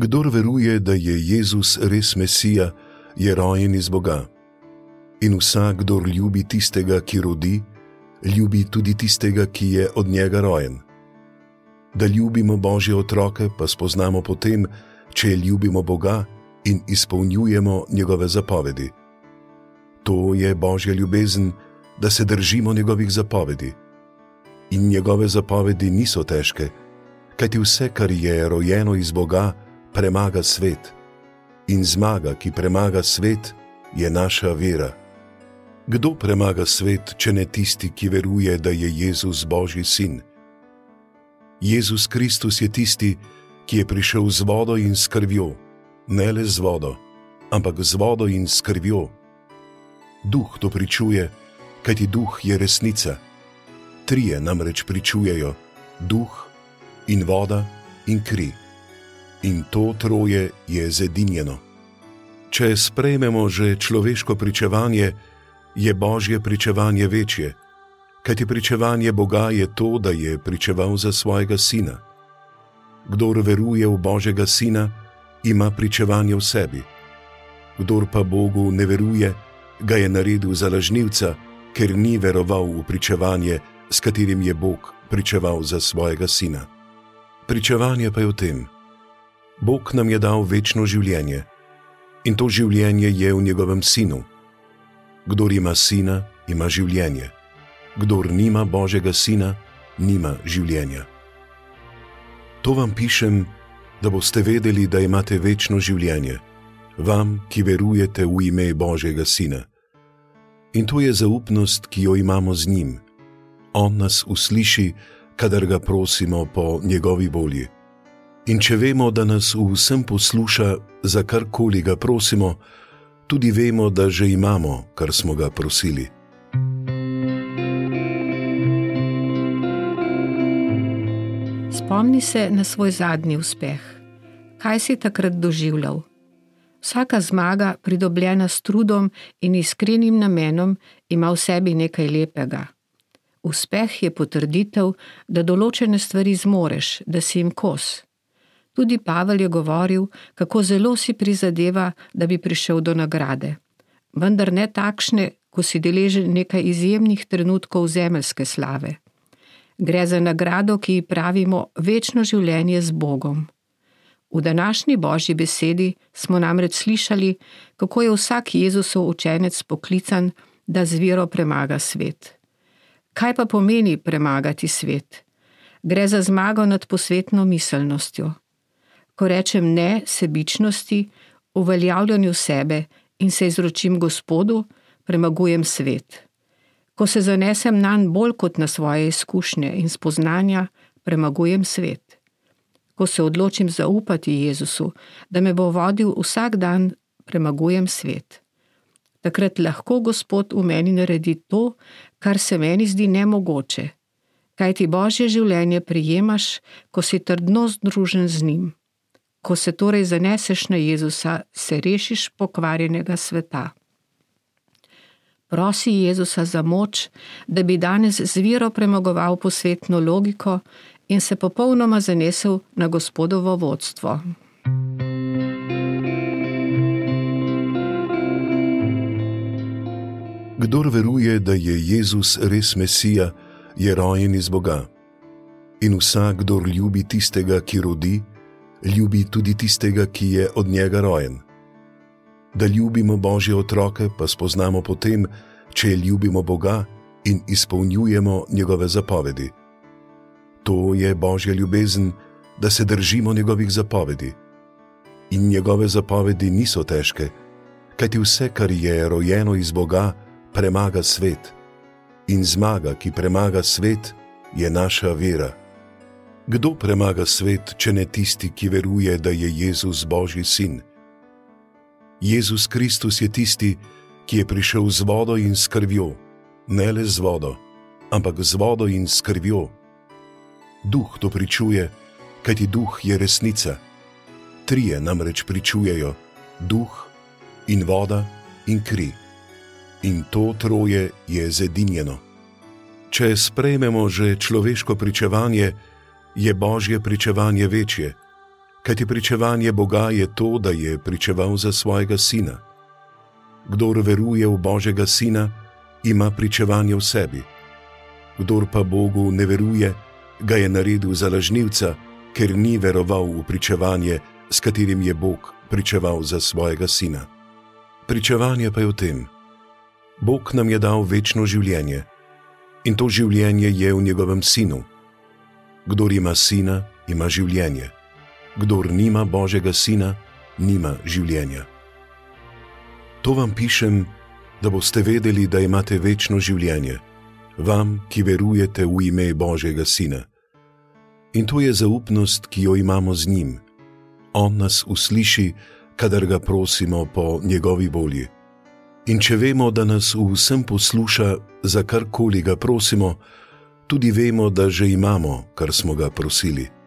Kdor veruje, da je Jezus res Mesija, je rojen iz Boga. In vsak, kdo ljubi tistega, ki rodi, ljubi tudi tistega, ki je od njega rojen. Da ljubimo Božje otroke, pa spoznamo potem, če ljubimo Boga in izpolnjujemo njegove zapovedi. To je Božja ljubezen, da se držimo njegovih zapovedi. In njegove zapovedi niso težke, kajti vse, kar je rojeno iz Boga, premaga svet. In zmaga, ki premaga svet, je naša vera. Kdo premaga svet, če ne tisti, ki veruje, da je Jezus Božji sin? Jezus Kristus je tisti, ki je prišel z vodo in s krvjo, ne le z vodo, ampak z vodo in s krvjo. Duh to pričuje, kajti duh je resnica. Trije namreč pričujejo: duh in voda in kri. In to troje je zedinjeno. Če sprejmemo že človeško pričevanje, je božje pričevanje večje, kajti pričevanje Boga je to, da je pričeval za svojega sina. Kdor veruje v Božjega sina, ima pričevanje v sebi. Kdor pa Bogu ne veruje, ga je naredil za lažnivca, ker ni veroval v pričevanje, s katerim je Bog pričeval za svojega sina. Pričevanje pa je v tem: Bog nam je dal večno življenje in to življenje je v njegovem sinu. Kdor ima sina, ima življenje, kdor nima Božjega sina, nima življenja. To vam pišem, da boste vedeli, da imate večno življenje, vam, ki verujete v ime Božjega sina. In to je zaupnost, ki jo imamo z njim. On nas usliši, kadar ga prosimo po njegovi volji. In če vemo, da nas v vsem posluša, za karkoli ga prosimo, tudi vemo, da že imamo, kar smo ga prosili. Spomni se na svoj zadnji uspeh. Kaj si takrat doživljal? Vsaka zmaga, pridobljena s trudom in iskrenim namenom, ima v sebi nekaj lepega. Uspeh je potrditev, da določene stvari zmoreš, da si jim kos. Tudi Pavel je govoril, kako zelo si prizadeva, da bi prišel do nagrade. Vendar ne takšne, ko si deležen nekaj izjemnih trenutkov zemeljske slave. Gre za nagrado, ki ji pravimo večno življenje z Bogom. V današnji božji besedi smo namreč slišali, kako je vsak Jezusov učenec poklican, da z vero premaga svet. Kaj pa pomeni premagati svet? Gre za zmago nad posvetno miselnostjo. Ko rečem ne sebičnosti, uveljavljanju sebe in se izročim Gospodu, premagujem svet. Ko se zanesem na njen bolj kot na svoje izkušnje in spoznanja, premagujem svet. Ko se odločim zaupati Jezusu, da me bo vodil vsak dan, premagujem svet. Takrat lahko Gospod v meni naredi to, kar se meni zdi nemogoče, kaj ti božje življenje prijemaš, ko si trdno združen z njim. Ko se torej zaneseš na Jezusa, se rešiš pokvarjenega sveta. Prosi Jezusa za moč, da bi danes z viro premagoval posvetno logiko in se popolnoma zanesel na Gospodovo vodstvo. Kdor veruje, da je Jezus res Mesija, je rojen iz Boga. In vsak, kdo ljubi tistega, ki rodi, ljubi tudi tistega, ki je od njega rojen. Da ljubimo Božje otroke, pa spoznamo potem, če ljubimo Boga in izpolnjujemo njegove zapovedi. To je Božja ljubezen, da se držimo njegovih zapovedi. In njegove zapovedi niso težke, kajti vse, kar je rojeno iz Boga, premaga svet. In zmaga, ki premaga svet, je naša vera. Kdo premaga svet, če ne tisti, ki veruje, da je Jezus Božji sin? Jezus Kristus je tisti, ki je prišel z vodo in s krvjo, ne le z vodo, ampak z vodo in s krvjo. Duh to pričuje, kajti duh je resnica. Trije namreč pričujejo: duh in voda in kri in to troje je zedinjeno. Če sprejmemo že človeško pričevanje, je božje pričevanje večje, Kajti pričevanje Boga je to, da je pričeval za svojega sina. Kdor veruje v Božjega sina, ima pričevanje v sebi. Kdor pa Bogu ne veruje, ga je naredil za lažnivca, ker ni veroval v pričevanje, s katerim je Bog pričeval za svojega sina. Pričevanje pa je v tem: Bog nam je dal večno življenje in to življenje je v njegovem sinu. Kdor ima sina, ima življenje, kdor nima Božjega sina, nima življenja. To vam pišem, da boste vedeli, da imate večno življenje, vam, ki verujete v ime Božjega sina. In to je zaupnost, ki jo imamo z njim. On nas usliši, kadar ga prosimo po njegovi volji. In če vemo, da nas v vsem posluša, za karkoli ga prosimo, tudi vemo, da že imamo, kar smo ga prosili.